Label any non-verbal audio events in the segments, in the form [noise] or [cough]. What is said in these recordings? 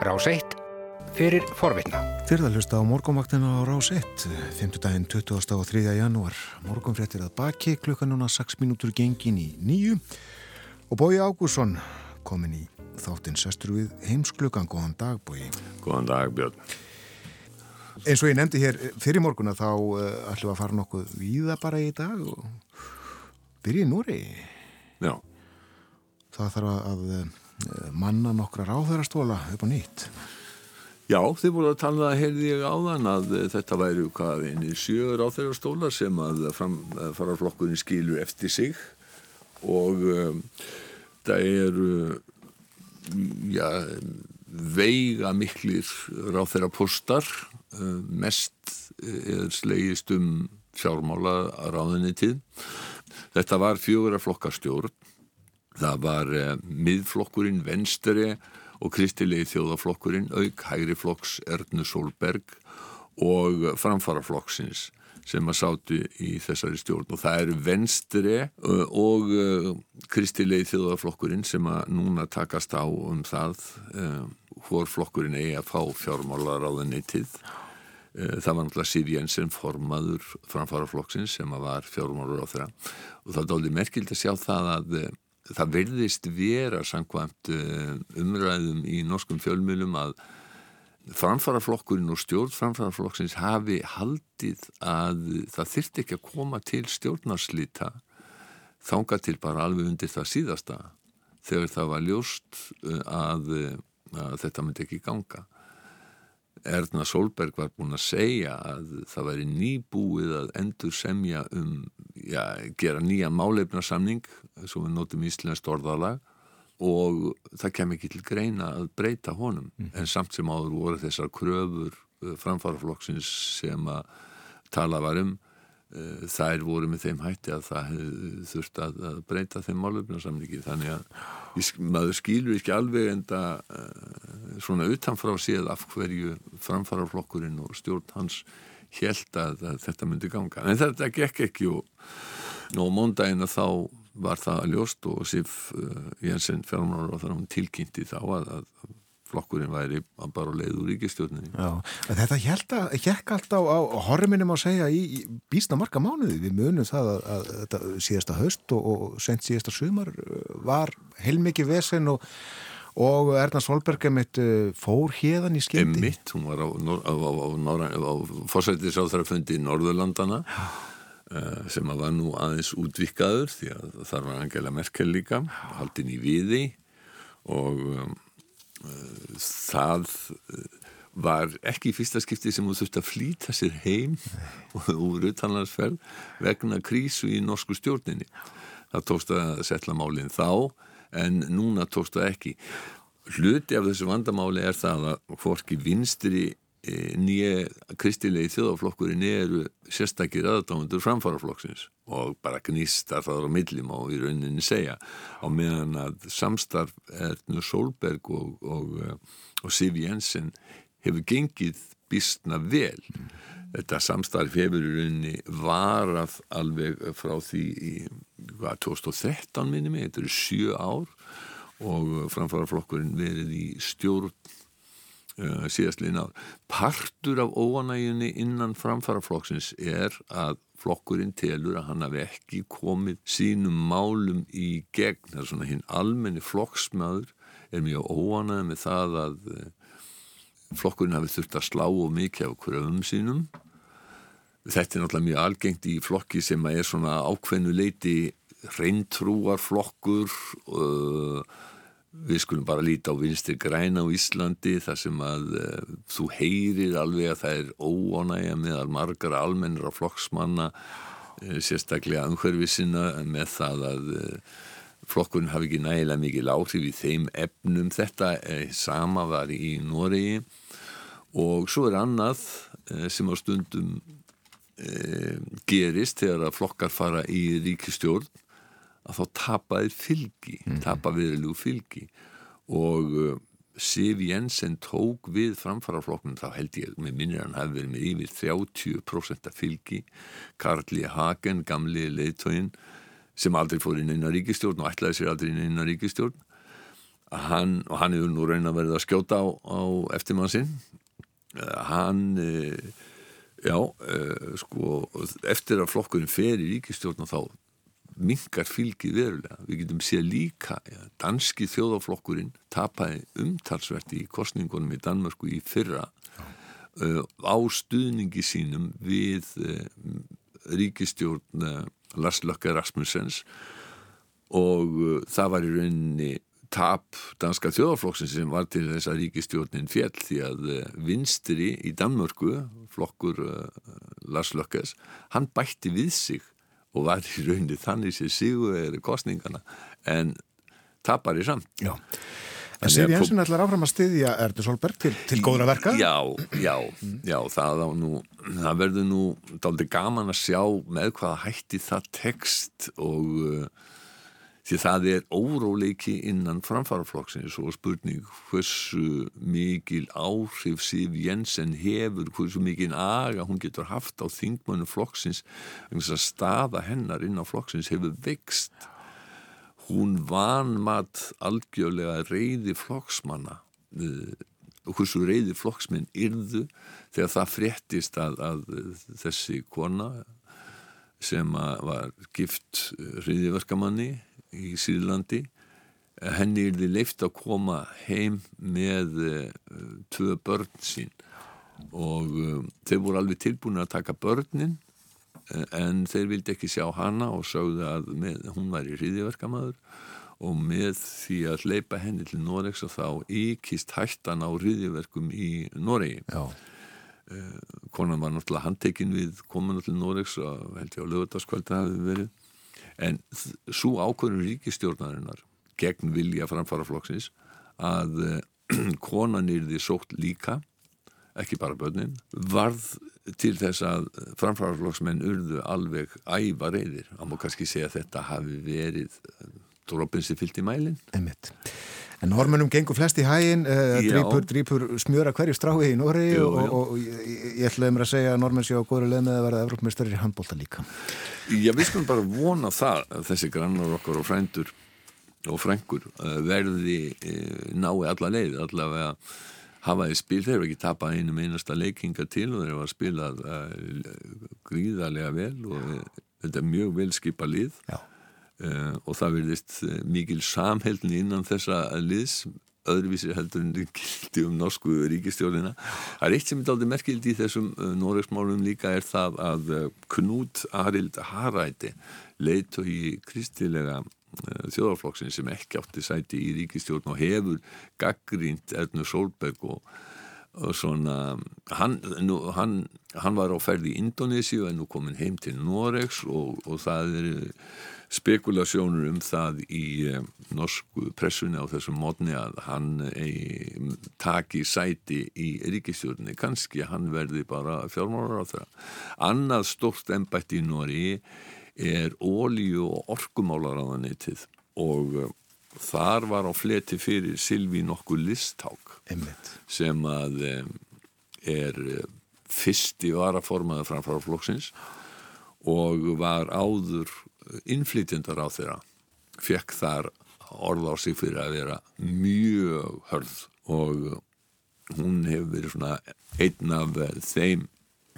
Rás 1 fyrir forvitna. Þyrða hlusta á morgunvaktina á Rás 1, 5. daginn 20. og 3. janúar. Morgunfréttir að baki, klukkan núna 6 mínútur gengin í nýju og Bói Ágúrsson komin í þáttinn sestur við heimsklukkan. Góðan dag, Bói. Góðan dag, Björn. Eins og ég nefndi hér fyrir morguna þá uh, ætlum við að fara nokkuð víða bara í dag og byrja í Núri. Já. Það þarf að uh, manna nokkra ráðherrastóla upp á nýtt. Já, þið voru að tala það, heyrði ég áðan, að þetta væri hvað einir sjögur áþeirastólar sem að fara flokkurinn skilur eftir sig og um, það eru já, veiga miklir ráþeirapostar, um, mest er slegist um fjármála að ráðinni tíð. Þetta var fjögur að flokkarstjórn, það var uh, miðflokkurinn venstri og kristilegi þjóðaflokkurinn auk hægri flokks Ernu Solberg og framfaraflokksins sem að sátu í þessari stjórn. Og það eru venstri og kristilegi þjóðaflokkurinn sem að núna takast á um það hvor flokkurinn eigi að fá fjármálaráðinni til það var náttúrulega Siv Jensen formaður framfaraflokksins sem að var fjármálar á þeirra og það er dálítið merkild að sjá það að það verðist vera samkvæmt umræðum í norskum fjölmjölum að framfaraflokkurinn og stjórn framfaraflokksins hafi haldið að það þyrti ekki að koma til stjórnarslita þánga til bara alveg undir það síðasta þegar það var ljóst að, að þetta myndi ekki ganga Erna Solberg var búin að segja að það væri nýbúið að endur semja um, já, gera nýja máleifnarsamning, svo við notum íslenskt orðalag og það kem ekki til greina að breyta honum. Mm. En samt sem áður voru þessar kröfur framfaraflokksins sem að tala var um, þær voru með þeim hætti að það þurft að, að breyta þeim máleifnarsamningi. Þannig að maður skýlur ekki alveg enda svona utanfrá séð af hverju framfaraflokkurinn og stjórn hans held að, að þetta myndi ganga. En þetta gekk ekki og, og móndagina þá var það að ljóst og Sif uh, Jensen fjármálar og þar hún tilkynnti þá að, að flokkurinn væri bara leið úr ríkistjórninni. Já, þetta held að hekk alltaf á horminum að segja í, í býstna marga mánuði. Við munum það að, að þetta síðasta höst og, og sent síðasta sumar var heilmikið vesen og Og Erna Solberg emitt fór hérðan í skildi? Emitt, hún var á, á, á, á fórsættisáþrafundi í Norðurlandana uh, sem að var nú aðeins útvikkaður því að þar var Angela Merkel líka, haldin í viði. Og um, uh, það var ekki í fyrsta skipti sem hún þurfti að flýta sér heim [laughs] úr utanlandsferð vegna krísu í norsku stjórninni. Það tókst að setla málinn þá en núna tókst það ekki. Hluti af þessu vandamáli er það að hvorki vinstri nýja kristilegi þjóðaflokkurinn eru sérstakir aðdáðundur framfaraflokksins og bara gnýstar það á millim og í rauninni segja á meðan að samstarf Ernu Solberg og, og, og Siv Jensen hefur gengið býstna vel. Þetta samstarf hefur í rauninni varað alveg frá því í hvað, 2013 minni mig, þetta eru sjö ár og framfaraflokkurinn verið í stjórn uh, síðastliðin ár. Partur af óanæginni innan framfaraflokksins er að flokkurinn telur að hann hafi ekki komið sínum málum í gegn, það er svona hinn almenni flokksmaður er mjög óanæg með það að uh, flokkurinn hafi þurft að slá og mikið á kröfum sínum. Þetta er náttúrulega mjög algengt í flokki sem er svona ákveðnu leiti reyntrúarflokkur uh, við skulum bara líta á vinstir græna á Íslandi þar sem að uh, þú heyrir alveg að það er óánægja meðal margar almennir á flokksmanna uh, sérstaklega umhverfisina með það að flokkurinn hafi ekki nægilega mikið látrif í þeim efnum. Þetta sama var í Noregi. Og svo er annað sem á stundum gerist þegar að flokkar fara í ríkistjórn að þá tapaði fylgi, mm -hmm. tapa viðrilegu fylgi. Og Siv Jensen tók við framfaraflokknum, þá held ég með minnir hann hafi verið með yfir 30% af fylgi, Karli Hagen gamli leiðtógin sem aldrei fór inn eina ríkistjórn og ætlaði sér aldrei inn eina ríkistjórn hann, og hann hefur nú raun að verða að skjóta á, á eftirmann sinn hann já, sko eftir að flokkurinn fer í ríkistjórn og þá mingar fylgið verulega. Við getum séð líka ja, danski þjóðaflokkurinn tapaði umtalsvert í kostningunum í Danmörku í fyrra uh, á stuðningi sínum við uh, ríkistjórn uh, Lars Løkke Rasmussens. Og það var í rauninni tap danska þjóðaflokksins sem var til þess að ríkistjórnin fjell því að vinstri í Danmörku flokkur Lars Løkkes hann bætti við sig og var í rauninni þannig sem sigur eða kostningana en tapar í samt. Já En Siv Jensen ætlar áfram að styðja Erdur Solberg til, til góðra verka? Já, já, já, það, nú, það verður nú daldi gaman að sjá með hvaða hætti það tekst og uh, því það er óróleiki innan framfaraflokksins og spurning hversu mikil áhrif Siv Jensen hefur, hversu mikil aga hún getur haft á þingmönu flokksins, þannig að staða hennar inn á flokksins hefur vext hún vanmat algjörlega reyði flokksmanna og hversu reyði flokksminn yrðu þegar það fréttist að, að þessi kona sem var gift reyðiverkamanni í Sýrlandi henni yrði leift að koma heim með tvö börn sín. Og þeir voru alveg tilbúin að taka börnin en þeir vildi ekki sjá hana og sögðu að með, hún var í hriðiverkamaður og með því að hleypa henni til Noregs og þá ykist hættan á hriðiverkum í Noregi Já. konan var náttúrulega handtekinn við komuna til Noregs og held ég á lögutaskvöldi hafi verið en svo ákvörður ríkistjórnarinnar gegn vilja framfaraflokksins að [clears throat] konan yrði sótt líka ekki bara börnin varð til þess að framfærarflokksmenn urðu alveg æva reyðir. Það má kannski segja að þetta hafi verið eh, droppin sem fyllt í mælinn. Einmitt. En normunum gengur flest í hægin, uh, drýpur, drýpur smjöra hverju strái í Nóri og, og, og ég, ætlaði mér að segja að normun sé á góður leið með að verða Evrópmestari í handbólta líka. Já, við skulum bara vona það að þessi grannar okkar og frændur og frængur uh, verði uh, nái alla leið, allavega hafaði spil, þeir eru ekki tapað einum einasta leikinga til og þeir eru að spila uh, gríðarlega vel og uh, þetta er mjög vel skipa lið. Uh, og það verðist mikil samheldin innan þessa liðs öðruvísir heldur en [laughs] gildi um norsku ríkistjórnina. Það er eitt sem er aldrei merkild í þessum Noregsmálum líka er það að Knút Arild Haræti leitt og í kristilega þjóðarflokksinn sem ekki átti sæti í ríkistjórn og hefur gaggrínt Ernur Solberg og, og svona hann, nú, hann, hann var á ferði í Indonési og er nú komin heim til Noregs og, og það er spekulasjónur um það í eh, norsku pressunni á þessum mótni að hann eh, taki sæti í ríkistjórnni kannski hann verði bara fjármálar á það annað stort ennbætt í Nóri er ólíu og orkumálaráðanitið og uh, þar var á fleti fyrir Silvi nokkuð listák Einmitt. sem að um, er uh, fyrsti varaformaður framfara flokksins og var áður innflytjandar á þeirra fekk þar orð á sig fyrir að vera mjög hörð og hún hefur verið svona einn af þeim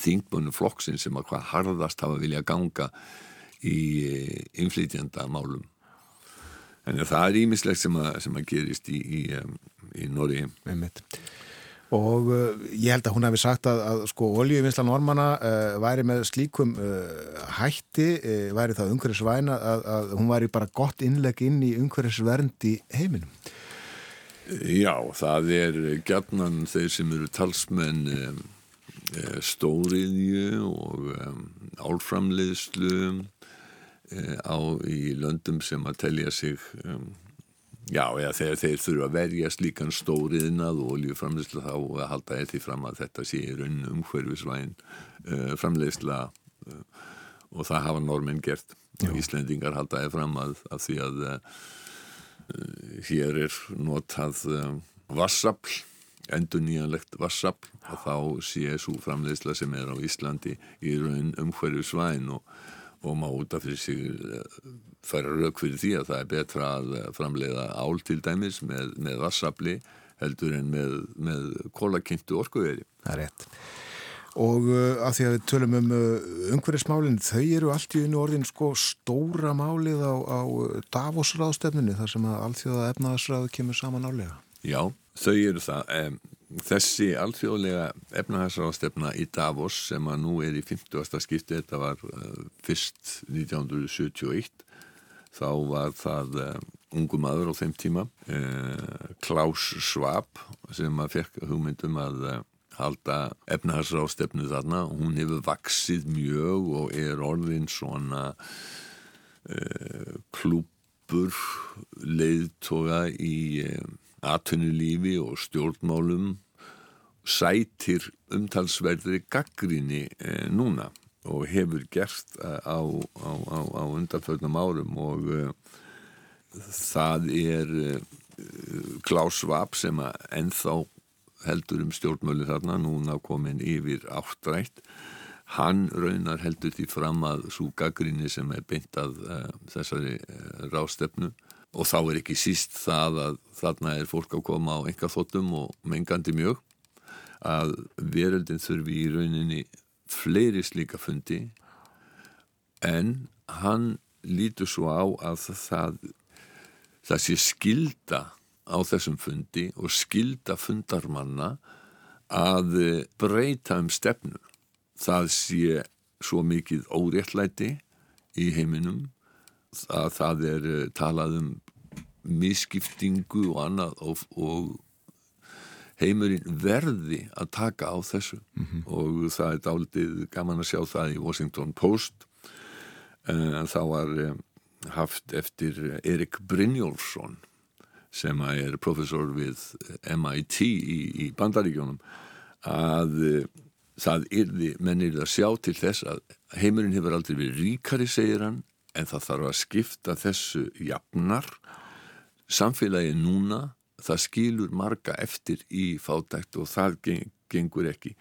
þingbönu flokksinn sem að hvað harðast hafa vilja ganga í innflytjandamálum en það er ímislegt sem, sem að gerist í, í, í Nóri og uh, ég held að hún hefði sagt að, að sko oljuvinslan ormana uh, væri með slíkum uh, hætti væri það umhverfisvæna að, að hún væri bara gott innleg inn í umhverfisvernd í heiminum. Já, það er gætnan þeir sem eru talsmenn um, stóriðju og um, álframleiðslu Eh, á í löndum sem að telja sig um, já, eða þegar þeir þurfa að verja slíkan stóriðnað og oljuframleysla þá að halda eftir fram að þetta sé raun umhverfisvæn uh, framleysla uh, og það hafa normin gert. Og Íslendingar halda eftir fram að, að því að uh, hér er notað vassapl endur nýjanlegt vassapl og þá sé svo framleysla sem er á Íslandi í raun umhverfisvæn og og má út af fyrir sig eh, færa rauk fyrir því að það er betra að framleiða ál til dæmis með, með vassafli heldur en með, með kólakynntu orkuðeri. Það er rétt. Og uh, af því að við tölum um uh, umhverfismálinn, þau eru allt í einu orðin sko stóra málið á, á Davos-ráðstefninu þar sem að alþjóða efnaðarsráðu kemur saman álega. Já, þau eru það. Um, þessi alþjóðlega efnaðarsráðstefna í Davos sem að nú er í 50. skipti, þetta var uh, fyrst 1971, þá var það ungu maður á þeim tíma, Klaus Schwab sem að fekk hugmyndum að halda efnahagsrástefnu þarna hún hefur vaksið mjög og er orðin svona klúpur leiðtoga í uh, atvinnulífi og stjórnmálum sætir umtalsverðri gaggríni uh, núna og hefur gert á, á, á, á undanfögnum árum og það er Klaus Schwab sem að ennþá heldur um stjórnmölu þarna, núna komin yfir áttrætt. Hann raunar heldur því fram að svo gaggrinni sem er beintað uh, eh, þessari uh, rástefnu og þá er ekki síst það að þarna er fólk að koma á enga þóttum og mengandi mjög að veröldin þurfi í rauninni fleiri slíka fundi en hann lítur svo á að það, það sé skilda á þessum fundi og skilda fundarmanna að breyta um stefnu. Það sé svo mikið óréttlæti í heiminum að það er eh, talað um misskiptingu og annað og, og heimurinn verði að taka á þessu mm -hmm. og það er dálitið gaman að sjá það í Washington Post en þá var eh, haft eftir Erik Brynjólfsson sem er professor við MIT í, í bandaríkjónum að það yrði, menn yrði að sjá til þess að heimurinn hefur aldrei verið ríkari, segir hann, en það þarf að skipta þessu jafnar. Samfélagi núna það skilur marga eftir í fátækt og það geng, gengur ekki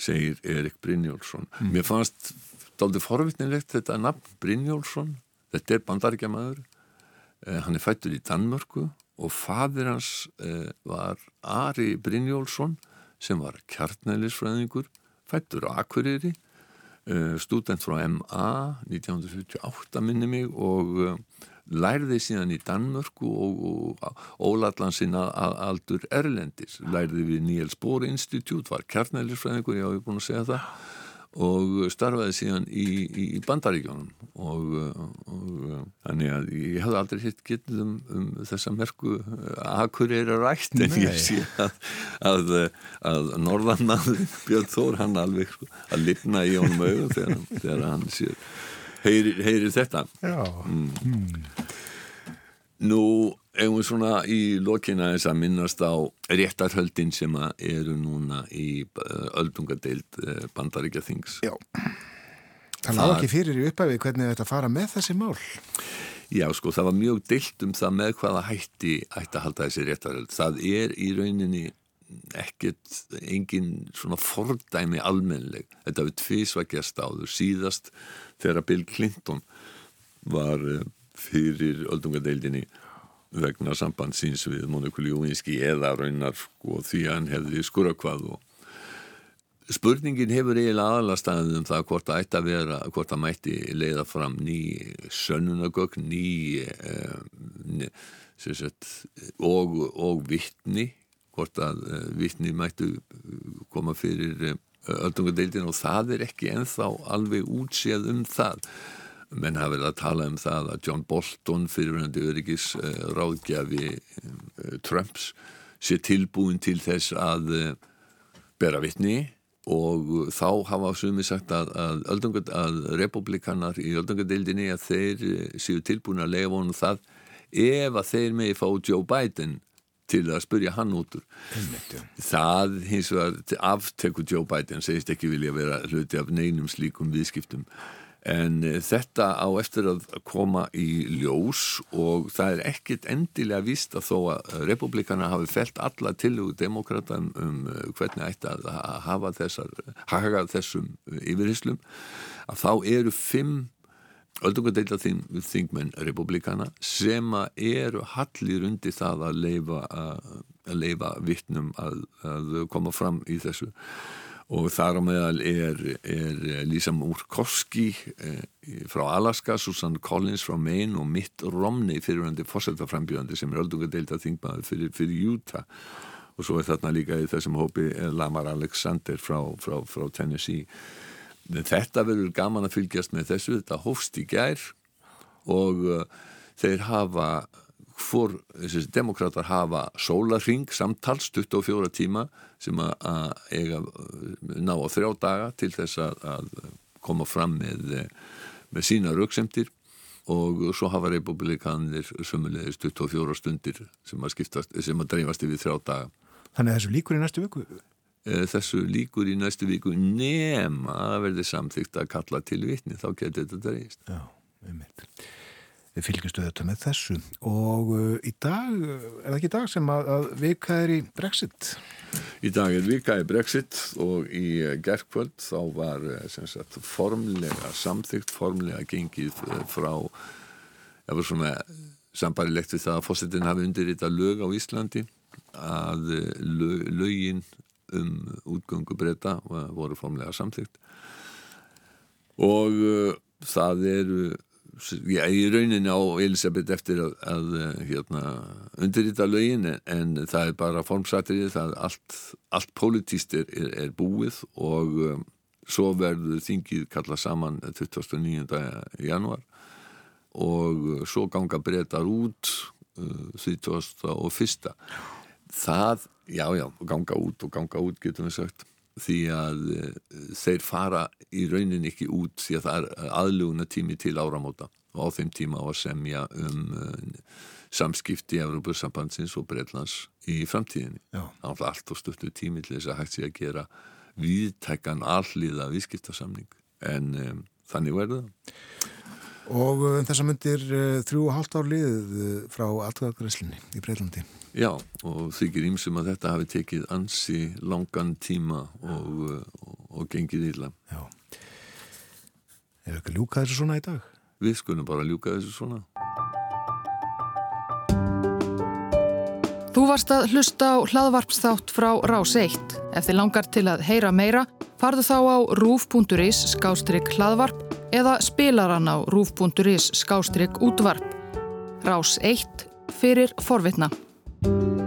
segir Erik Brynjólfsson. Mm. mér fannst daldi forvittnilegt þetta nafn Brynjólfsson. Þetta er bandaríkjamaður. Eh, hann er fættur í Danmörku og fadir hans eh, var Ari Brynjólfsson sem var kjartnælisfræðingur fættur á Akureyri student frá MA 1978 minni mig og eh, lærði síðan í Danmörku og, og ólallan sinna aldur Erlendis. Lærði við Níels Bór Institute var kjartnælisfræðingur, ég hafi búin að segja það og starfaði síðan í, í bandaríkjónum og, og þannig að ég hafði aldrei hitt getið um, um þessa merku akkur er að rætt en Nei. ég sé að, að, að norðannaður Björn Þór hann alveg sko, að lifna í honum auðu þegar, þegar hann sér heyrir, heyrir þetta Já mm. Nú eigum við svona í lokina þess að minnast á réttarhöldin sem eru núna í eh, öldungadeild eh, bandaríkja þings. Já, það lág ekki fyrir í uppæfi hvernig þetta fara með þessi mál. Já, sko, það var mjög deilt um það með hvaða hætti ætti að halda þessi réttarhöld. Það er í rauninni ekkert engin svona fordæmi almenleg. Þetta við tvísvækjast áður síðast þegar Bill Clinton var eh, fyrir öldungadeildinni vegna sambandsins við Móniku Ljóvinski eða raunar sko, því að hann hefði skurakvað og spurningin hefur eiginlega aðalastaðið um það hvort það ætti að vera, hvort það mætti leiða fram ný sönnunagögg ný eh, sagt, og, og vittni hvort að eh, vittni mættu koma fyrir eh, öldungadeildin og það er ekki enþá alveg útséð um það menn hafa verið að tala um það að John Bolton fyrirhandi öryggis uh, ráðgjafi uh, Trumps sé tilbúin til þess að uh, bera vittni og þá hafa sumi sagt að, að, að republikanar í öldungadeildinni að þeir séu tilbúin að lega vonu það ef að þeir megi fá Joe Biden til að spurja hann út úr. Það hins vegar aftekur Joe Biden segist ekki vilja vera hluti af neinum slíkum viðskiptum En eh, þetta á eftir að koma í ljós og það er ekkit endilega víst að þó að republikana hafi felt alla tilugu demokrata um, um eh, hvernig ætti að hafa þessar, haga þessum yfirhyslum, að þá eru fimm öldungadeila þingmenn republikana sem eru hallir undir það að leifa, að leifa vittnum að, að koma fram í þessu og þar á meðal er, er Lisa Murkowski eh, frá Alaska, Susan Collins frá Maine og Mitt Romney fyrirvændi fórsetaframbjöðandi sem er öldungadeilta þingmaður fyrir, fyrir Utah. Og svo er þarna líka í þessum hópi Lamar Alexander frá, frá, frá Tennessee. Þetta verður gaman að fylgjast með þessu. Þetta hófst í gær og uh, þeir hafa hvor, þessi demokrater hafa sólarring samtals 24 tíma sem að eiga ná á þrjá daga til þess að, að koma fram með, með sína rauksemtir og svo hafa republikanir sömulegist 24 stundir sem að skiptast, sem að dreifast yfir þrjá daga Þannig að þessu líkur í næstu viku? Eh, þessu líkur í næstu viku nema að verði samþygt að kalla til vitni, þá getur þetta dreist. Já, einmitt. Við fylgjastu þetta með þessu og uh, í dag, er það ekki í dag sem að, að vika er í Brexit? Í dag er vika í Brexit og í gerðkvöld þá var sagt, formlega samþygt, formlega gengið frá, það var svona sambarilegt við það að fósittin hafi undir þetta lög á Íslandi að lögin um útgöngu breyta voru formlega samþygt og það eru já, í rauninni á Elisabeth eftir að, að hérna, undirrita lögin en það er bara formsatrið það allt, allt politíst er, er, er búið og um, svo verður þingið kalla saman 29. januar og svo ganga breytar út uh, 31. það já, já, ganga út og ganga út getum við sagt því að uh, þeir fara í raunin ekki út því að það er aðluguna tími til áramóta og á þeim tíma á að semja um uh, samskipti í Európa-sambandsins og Breitlands í framtíðinni. Það er allt og stuttu tími til þess að hægt sé að gera viðtækkan alliða viðskiptasamning en um, þannig verður það. Og um þess að myndir uh, þrjú og halvt ár lið frá alltafgræslinni í Breitlandi. Já, og þykir ímsum að þetta hafi tekið ansi langan tíma og, og, og gengið íla. Já. Er það ekki að ljúka þessu svona í dag? Við skulum bara ljúka þessu svona. Þú varst að hlusta á hlaðvarpsþátt frá Rás 1. Ef þið langar til að heyra meira, farðu þá á rúf.is skástrygg hlaðvarp eða spilaran á rúf.is skástrygg útvarp. Rás 1 fyrir forvitna. Thank you.